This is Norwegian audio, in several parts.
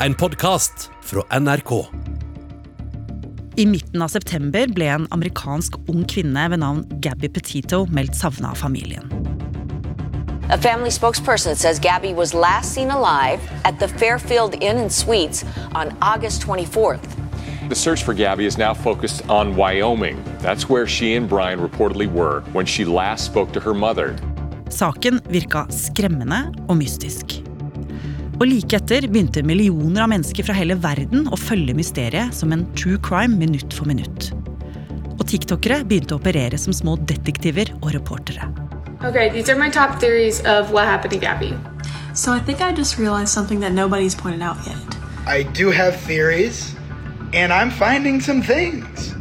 en podkast fra NRK. I midten av september ble en amerikansk ung kvinne ved navn Gabby Petito meldt savna av familien. A family spokesperson says Gabby was last seen alive at the Fairfield Inn and Suites on August 24th. The search for Gabby is now focused on Wyoming. That's where she and Brian reportedly were when she last spoke to her mother. Saken virka skremmende og mystisk. Og like etter begynte millioner av mennesker fra hele verden å følge mysteriet som en true crime minutt for minutt. Og tiktokere begynte å operere som små detektiver og reportere. Okay, these are my top theories of what happened to Gabby. So I think I just realized something that nobody's pointed out yet. I do have theories, and I'm finding some things.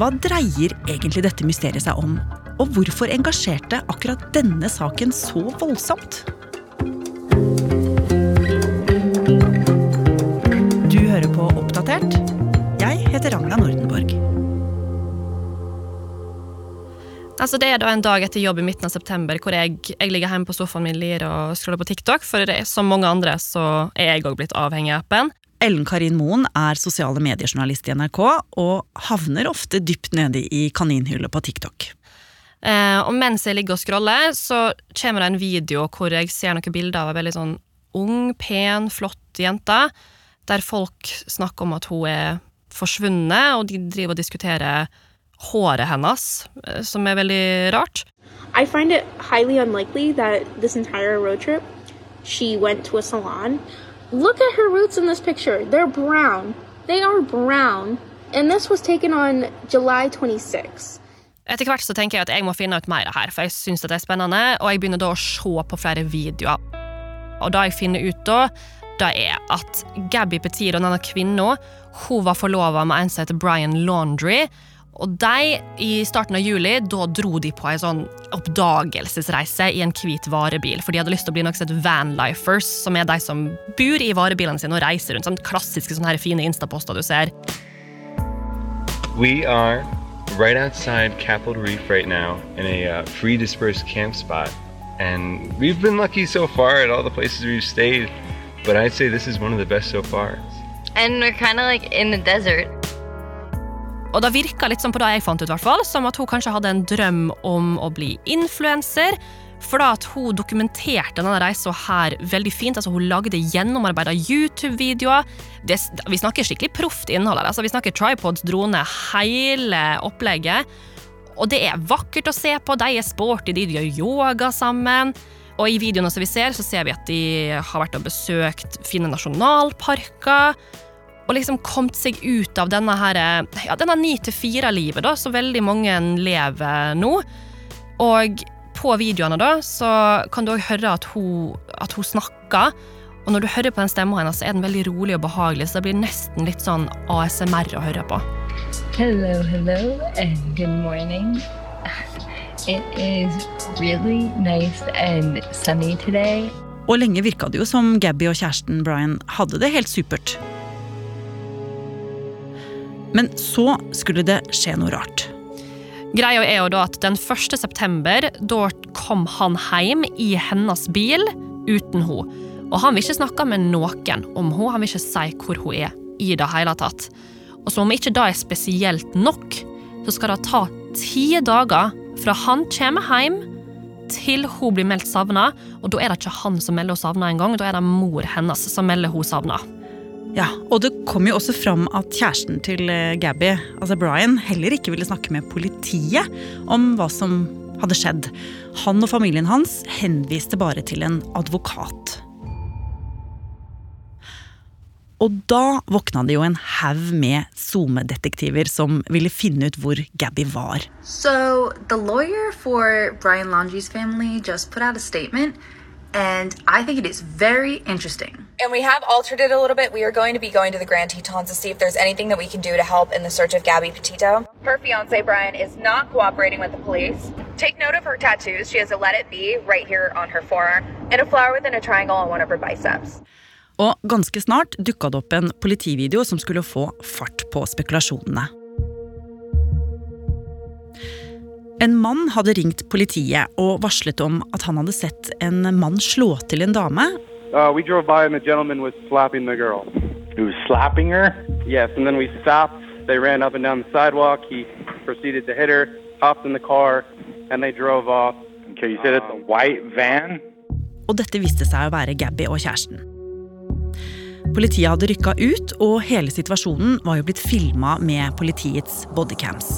Hva dreier egentlig dette mysteriet seg om? Og hvorfor engasjerte akkurat denne saken så voldsomt? Oppdatert. Jeg heter Ragna Nordenborg. Altså Det er da en dag etter jobb i midten av september hvor jeg, jeg ligger hjemme på sofaen min lir og scroller på TikTok, for det, som mange andre så er jeg òg blitt avhengig av appen. Ellen Karin Moen er sosiale mediejournalist i NRK og havner ofte dypt nede i kaninhullet på TikTok. Eh, og mens jeg ligger og scroller, så kommer det en video hvor jeg ser noen bilder av en veldig sånn ung, pen, flott jente, der folk snakker om at hun er forsvunnet, og de driver og diskuterer håret hennes, eh, som er veldig rart. I find it highly unlikely that this entire road trip she went to a salon. Look at her roots in this picture. They're brown. They are brown. And this was taken on July 26. Etter hvert så tenker jeg at jeg må finne ut mer her, for jeg synes det er spennende, og jeg begynner da å se på flere videoer. Og da jeg finner ut da, det er at Gabby Petito, denne kvinna, hun var forlova med en som heter Brian Laundry. Og de, i starten av juli, da dro de på en sånn oppdagelsesreise i en hvit varebil. For de hadde lyst til å bli noe som vanlifers, som er de som bor i varebilene sine og reiser rundt. Sånn klassiske sånne her fine instaposter du ser. We are right outside Capitol Reef right now in a uh, free dispersed camp spot. And we've been lucky so far at all the places we've stayed, but I'd say this is one of the best so far. And we're kind of like in the desert. Og det virka litt som på det jeg fant ut, hvert som at hun kanskje hadde en drøm om å bli influenser. For da at hun dokumenterte denne reisa her veldig fint. altså Hun lagde gjennomarbeida YouTube-videoer. Vi snakker skikkelig proft innhold. her, altså Vi snakker tripods, drone, hele opplegget. Og det er vakkert å se på. De er sporty, de gjør yoga sammen. Og i videoene som vi ser, så ser vi at de har vært og besøkt fine nasjonalparker. Og liksom kommet seg ut av denne her, ja, denne ni til fire-livet da, som veldig mange lever nå. Og på videoene da, så kan du òg høre at hun, at hun snakker. Og når du hører på den stemmen hennes, så er den veldig rolig og behagelig, så det blir nesten litt sånn ASMR å høre på. Hello, hello, and good morning. It is really nice and sunny today. Og lenge virka det jo som Gabby og kjæresten Brian hadde det helt supert. Men så skulle det skje noe rart. Greia er jo da at den 1. september, da kom han hjem i hennes bil uten henne. Og han vil ikke snakke med noen om henne, han vil ikke si hvor hun er i det hele tatt. Og som om ikke det er spesielt nok, så skal det ta ti dager fra han kommer hjem til hun blir meldt savna, og da er det ikke han som melder henne savna engang, da er det mor hennes som melder henne savna. Ja, Og det kom jo også fram at kjæresten til Gabby, altså Brian, heller ikke ville snakke med politiet om hva som hadde skjedd. Han og familien hans henviste bare til en advokat. Og da våkna det jo en haug med SoMe-detektiver som ville finne ut hvor Gabby var. So the lawyer for Brian Laundrie's family just put out a statement and I think it is very interesting. And we have altered it a little bit. We are going to be going to the Grand Tetons to see if there's anything that we can do to help in the search of Gabby Petito. Her fiance Brian is not cooperating with the police. Take note of her tattoos. She has a let it be right here on her forearm and a flower within a triangle on one of her biceps. Og ganske snart dukka det opp en politivideo som skulle få fart på spekulasjonene. En mann hadde ringt politiet og varslet om at han hadde sett en mann slå til en dame, Uh, we drove by and the gentleman was slapping the girl. He was slapping her? Yes, and then we stopped. They ran up and down the sidewalk. He proceeded to hit her, hopped in the car, and they drove off. Okay, you said it's a white van? Og dette viste seg å være Gabby og kjæresten. Politiet hadde rykka ut, og hele situasjonen var jo blitt filma med politiets bodycams.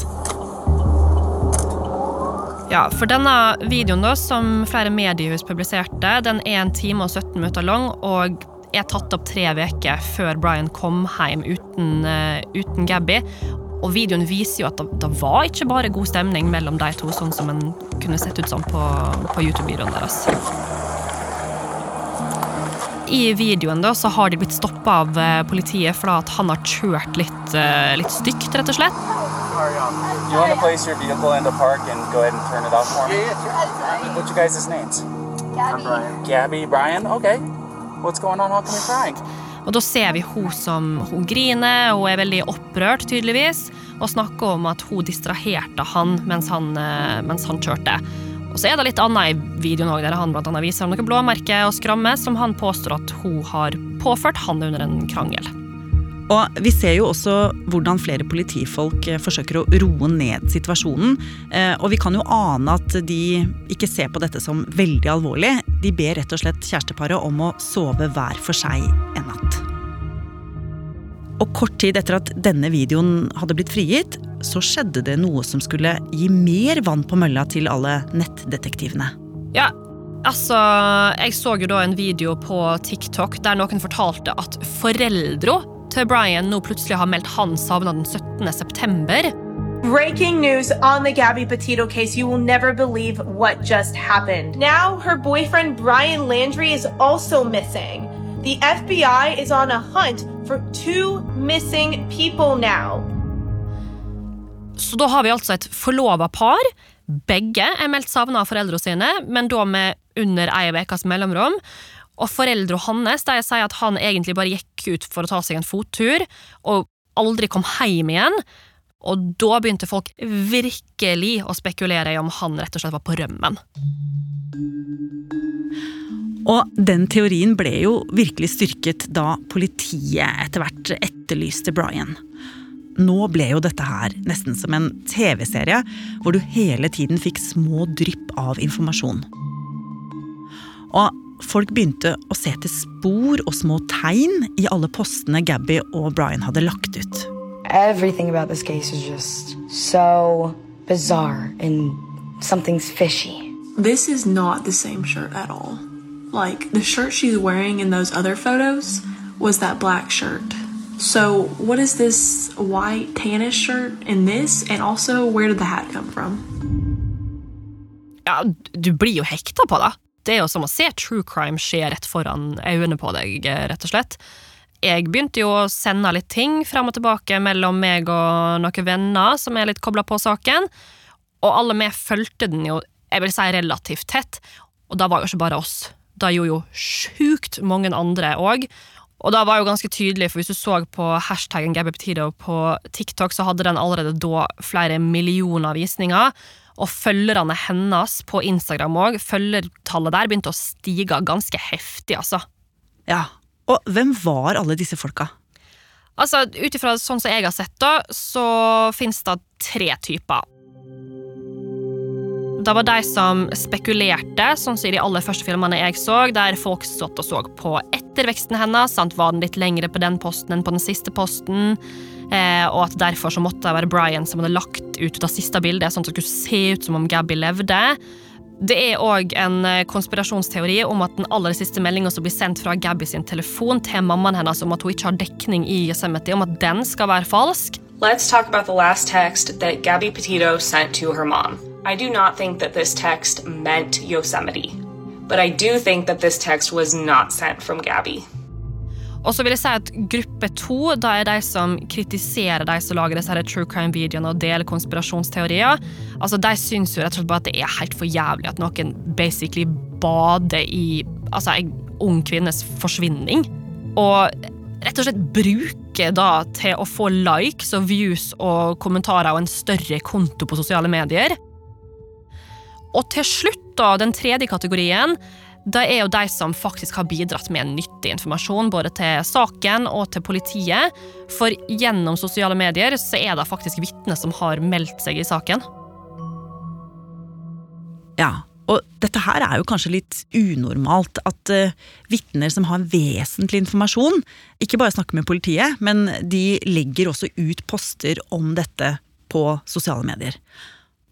Ja, for denne videoen da, som flere mediehus publiserte, den er en time og 17 minutter lang og er tatt opp tre uker før Brian kom hjem uten, uh, uten Gabby. Og videoen viser jo at det, det, var ikke bare god stemning mellom de to, sånn som en kunne sett ut som på, på YouTube-videoen deres. I videoen da, så har de blitt stoppa av uh, politiet fordi at han har kjørt litt, uh, litt stygt, rett og slett. You want to place your vehicle into park and go ahead and turn it off for me? Yeah, yeah, sure. What's your guys' names? Gabby. Brian. Gabby, Brian? Okay. What's going on? How come you're crying? Og da ser vi hun som hun griner, hun er veldig opprørt, tydeligvis, og snakker om at hun distraherte han mens han, eh, mens han kjørte. Og så er det litt annet i videoen også, der han blant annet viser noen blåmerker og skrammer som han påstår at hun har påført han under en krangel. Og Vi ser jo også hvordan flere politifolk eh, forsøker å roe ned situasjonen. Eh, og vi kan jo ane at de ikke ser på dette som veldig alvorlig. De ber rett og slett kjæresteparet om å sove hver for seg en natt. Og kort tid etter at denne videoen hadde blitt frigitt, så skjedde det noe som skulle gi mer vann på mølla til alle nettdetektivene. Ja, altså Jeg så jo da en video på TikTok der noen fortalte at foreldra til Brian nå plutselig har meldt han savna den 17. september. Breaking news on the Gabby Petito case. You will never believe what just happened. Now, her boyfriend Brian Landry is also missing. The FBI is on a hunt for two missing people now. Så da har vi altså et forlova par. Begge er meldt savna av foreldrene sine, men da med under ei ukes mellomrom. Og foreldrene hans de sier at han egentlig bare gikk ut for å ta seg en fottur, og aldri kom hjem igjen. Og da begynte folk virkelig å spekulere i om han rett og slett var på rømmen. Og den teorien ble jo virkelig styrket da politiet etter hvert etterlyste Brian. Nå ble jo dette her nesten som en TV-serie, hvor du hele tiden fikk små drypp av informasjon. Og Folk begynte å se til spor og små tegn i alle postene Gabby og Brian hadde lagt ut. Everything about this case is just so bizarre and something's fishy. This is not the same shirt at all. Like, the shirt she's wearing in those other photos was that black shirt. So, what is this white tannish shirt in this? And also, where did the hat come from? Ja, du blir jo hekta på det. Det er jo som å se true crime skje rett foran øynene på deg, rett og slett. Jeg begynte jo å sende litt ting fram og tilbake mellom meg og noen venner som er litt kobla på saken, og alle vi fulgte den jo, jeg vil si, relativt tett, og da var jo ikke bare oss. Da gjorde jo sjukt mange andre òg. Og da var jo ganske tydelig, for hvis du så på hashtaggen GabbyPetito på TikTok, så hadde den allerede da flere millioner visninger. Og følgerne hennes på Instagram òg, følgertallet der begynte å stige ganske heftig, altså. Ja, Og hvem var alle disse folka? Altså, Ut ifra sånn som jeg har sett, da, så fins det tre typer. Det var de som spekulerte, sånn som i de aller første filmene jeg så, der folk satt og så på etterveksten hennes. Sant? Var den litt lengre på den posten enn på den siste posten? Eh, og at derfor så måtte det være Brian som hadde lagt ut det siste bildet, sånn at det skulle se ut som om Gabby levde. Det er òg en eh, konspirasjonsteori om at den aller siste meldinga som blir sendt fra Gabby sin telefon til mammaen hennes om at hun ikke har dekning i Yosemite, om at den skal være falsk. Let's talk about the last text that Gabby Petito sent to her mom. I do not think that this text meant Yosemite, but I do think that this text was not sent from Gabby. Og så vil jeg si at Gruppe to da er de som kritiserer de som lager disse true crime-videoene og deler konspirasjonsteorier. Altså, De syns jo rett og slett bare at det er helt for jævlig at noen basically bader i altså, en ung kvinnes forsvinning. Og rett og slett bruker da til å få likes og views og kommentarer og en større konto på sosiale medier. Og til slutt, da, den tredje kategorien, det er jo de som faktisk har bidratt med nyttig informasjon både til saken og til politiet. For gjennom sosiale medier så er det faktisk vitner som har meldt seg i saken. Ja, og dette her er jo kanskje litt unormalt. At uh, vitner som har vesentlig informasjon, ikke bare snakker med politiet, men de legger også ut poster om dette på sosiale medier.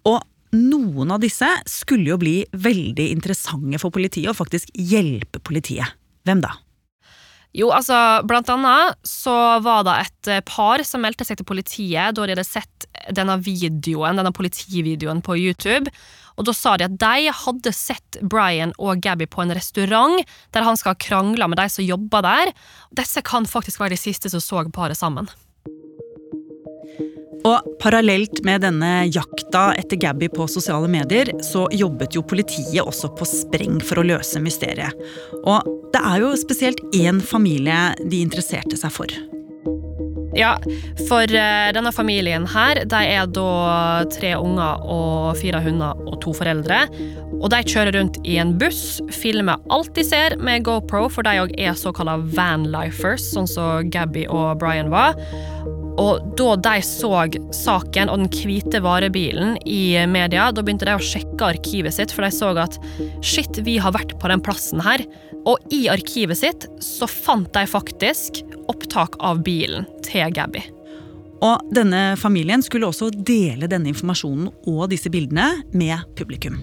Og noen av disse skulle jo bli veldig interessante for politiet, og faktisk hjelpe politiet. Hvem da? Jo, altså, blant annet så var det et eh, par som meldte seg til politiet da de hadde sett denne videoen, denne politivideoen på YouTube. Og da sa de at de hadde sett Brian og Gabby på en restaurant der han skal ha krangla med de som jobber der. Disse kan faktisk være de siste som så paret sammen. Og parallelt med denne jakta etter Gabby på sosiale medier, så jobbet jo politiet også på spreng for å løse mysteriet. Og det er jo spesielt én familie de interesserte seg for. Ja, for uh, denne familien her, de er da tre unger og fire hunder og to foreldre. Og de kjører rundt i en buss, filmer alt de ser med GoPro, for de òg er såkalla vanlifers, sånn som Gabby og Brian var. Og da de så saken og den hvite varebilen i media, da begynte de å sjekke arkivet sitt, for de så at shit, vi har vært på den plassen her. Og i arkivet sitt så fant de faktisk opptak av bilen til Gabby. Og denne familien skulle også dele denne informasjonen og disse bildene med publikum.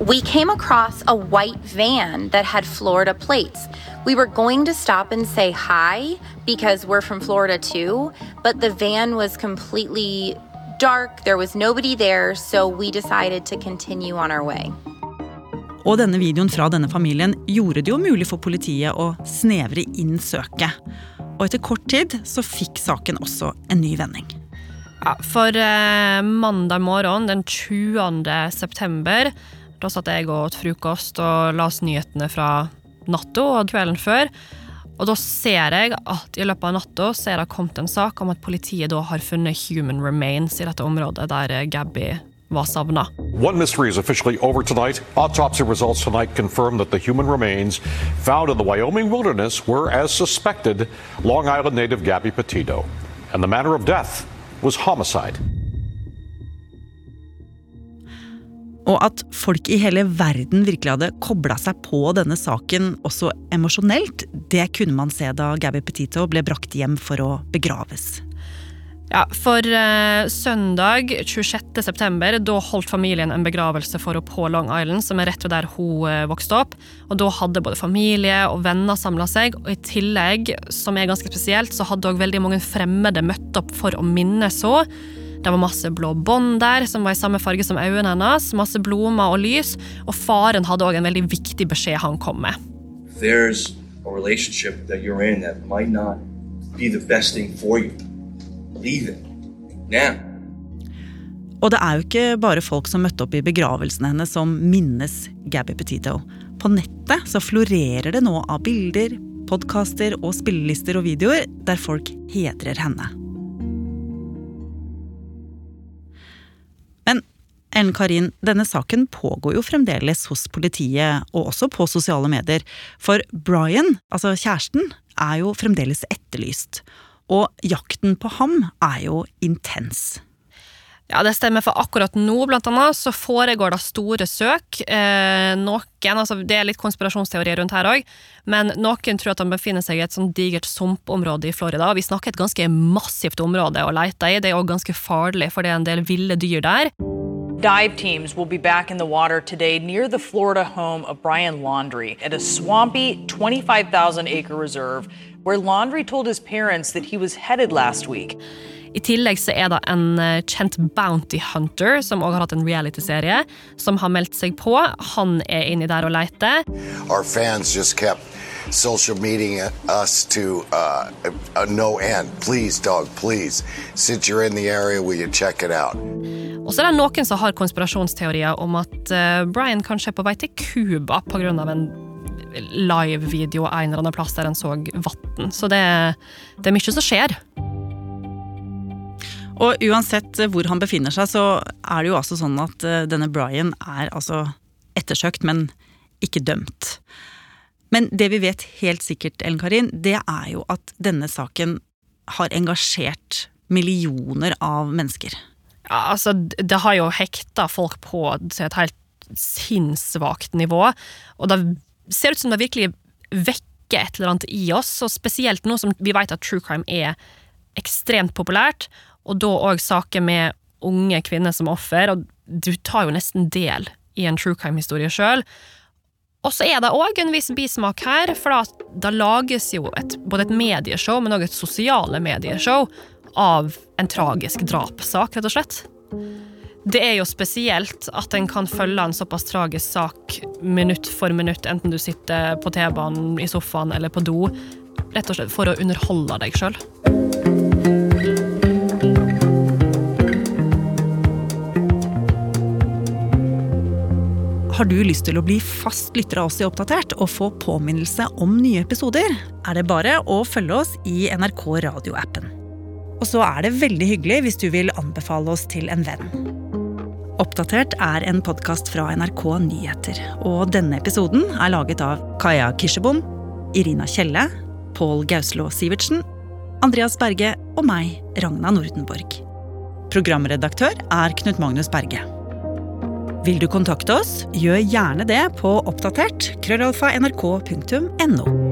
We came across a white van that had Florida plates. We were going to stop and say hi because we're from Florida too, but the van was completely dark. There was nobody there, so we decided to continue on our way. Og denne videoen fra denne familien gjorde det jo mulig for politiet å snevre inn søket. Og etter kort tid så fikk saken også en ny vending. Ja, for eh, mandag morgen den 20. september da satt jeg og åt frokost og las nyhetene fra natta og kvelden før. Og da ser jeg at i løpet av natta er det kommet en sak om at politiet da har funnet human remains i dette området der Gabby var savna. One mystery is officially over tonight. Autopsy results tonight confirm that the human remains found in the Wyoming wilderness were, as suspected, Long Island native Gabby Petito. And the manner of death was homicide. Og at folk i hele verden virkelig hadde kobla seg på denne saken også emosjonelt, det kunne man se da Gabby Petito ble brakt hjem for å begraves. Ja, For uh, søndag 26. september, da holdt familien en begravelse for henne på Long Island, som er rett ved der hun uh, vokste opp. Og Da hadde både familie og venner samla seg, og i tillegg, som er ganske spesielt, så hadde også veldig mange fremmede møtt opp for å minnes henne. Det var masse blå bånd der, som var i samme farge som øynene hennes. Masse blomer og lys. Og faren hadde òg en veldig viktig beskjed han kom med. There's a relationship that you're in that might not be the best thing for you. Leave it. Now. Og det er jo ikke bare folk som møtte opp i begravelsen hennes som minnes Gabby Petito. På nettet så florerer det nå av bilder, podkaster og spillelister og videoer der folk hedrer henne. Ellen Karin, denne saken pågår jo fremdeles hos politiet, og også på sosiale medier. For Brian, altså kjæresten, er jo fremdeles etterlyst. Og jakten på ham er jo intens. Ja, det stemmer, for akkurat nå blant annet, så foregår det store søk. Eh, noen, altså Det er litt konspirasjonsteorier rundt her òg, men noen tror at han befinner seg i et sånn digert sumpområde i Florida. Vi snakker et ganske massivt område å lete i. Det er òg ganske farlig, for det er en del ville dyr der. Dive teams will be back in the water today near the Florida home of Brian Laundry at a swampy 25,000 acre reserve where Laundry told his parents that he was headed last week. I tillegg så er det en eh, kjent bounty hunter som også har hatt en reality-serie, som har meldt seg på. Han er inni der og leter. Our fans just kept social media us to uh, a no end. Please, dog, please. Since you're in the area, will you check it out? Og så er det noen som har konspirasjonsteorier om at uh, Brian kanskje er på vei til Cuba pga. en live-video en eller annen plass der en så vann. Så det, det er mye som skjer. Og uansett hvor han befinner seg, så er det jo altså sånn at uh, denne Brian er altså ettersøkt, men ikke dømt. Men det vi vet helt sikkert, Ellen Karin, det er jo at denne saken har engasjert millioner av mennesker. Altså, det har jo hekta folk på til et helt sinnssvakt nivå. Og det ser ut som det virkelig vekker et eller annet i oss, og spesielt nå som vi vet at true crime er ekstremt populært, og da òg saker med unge kvinner som offer, og du tar jo nesten del i en true crime-historie sjøl. Og så er det òg en viss bismak her, for da lages jo et, både et medieshow, men òg et sosiale medieshow av en tragisk drapssak, rett og slett. Det er jo spesielt at en kan følge en såpass tragisk sak minutt for minutt, enten du sitter på T-banen, i sofaen eller på do, rett og slett for å underholde deg sjøl. Har du lyst til å bli fast lytter av oss i Oppdatert og få påminnelse om nye episoder, er det bare å følge oss i NRK radioappen. Og så er det veldig hyggelig hvis du vil anbefale oss til en venn. Oppdatert er en podkast fra NRK Nyheter, og denne episoden er laget av Kaja Kirsebom, Irina Kjelle, Pål Gauslå Sivertsen, Andreas Berge og meg, Ragna Nordenborg. Programredaktør er Knut Magnus Berge. Vil du kontakte oss, gjør gjerne det på oppdatert krøllalfa nrk.no.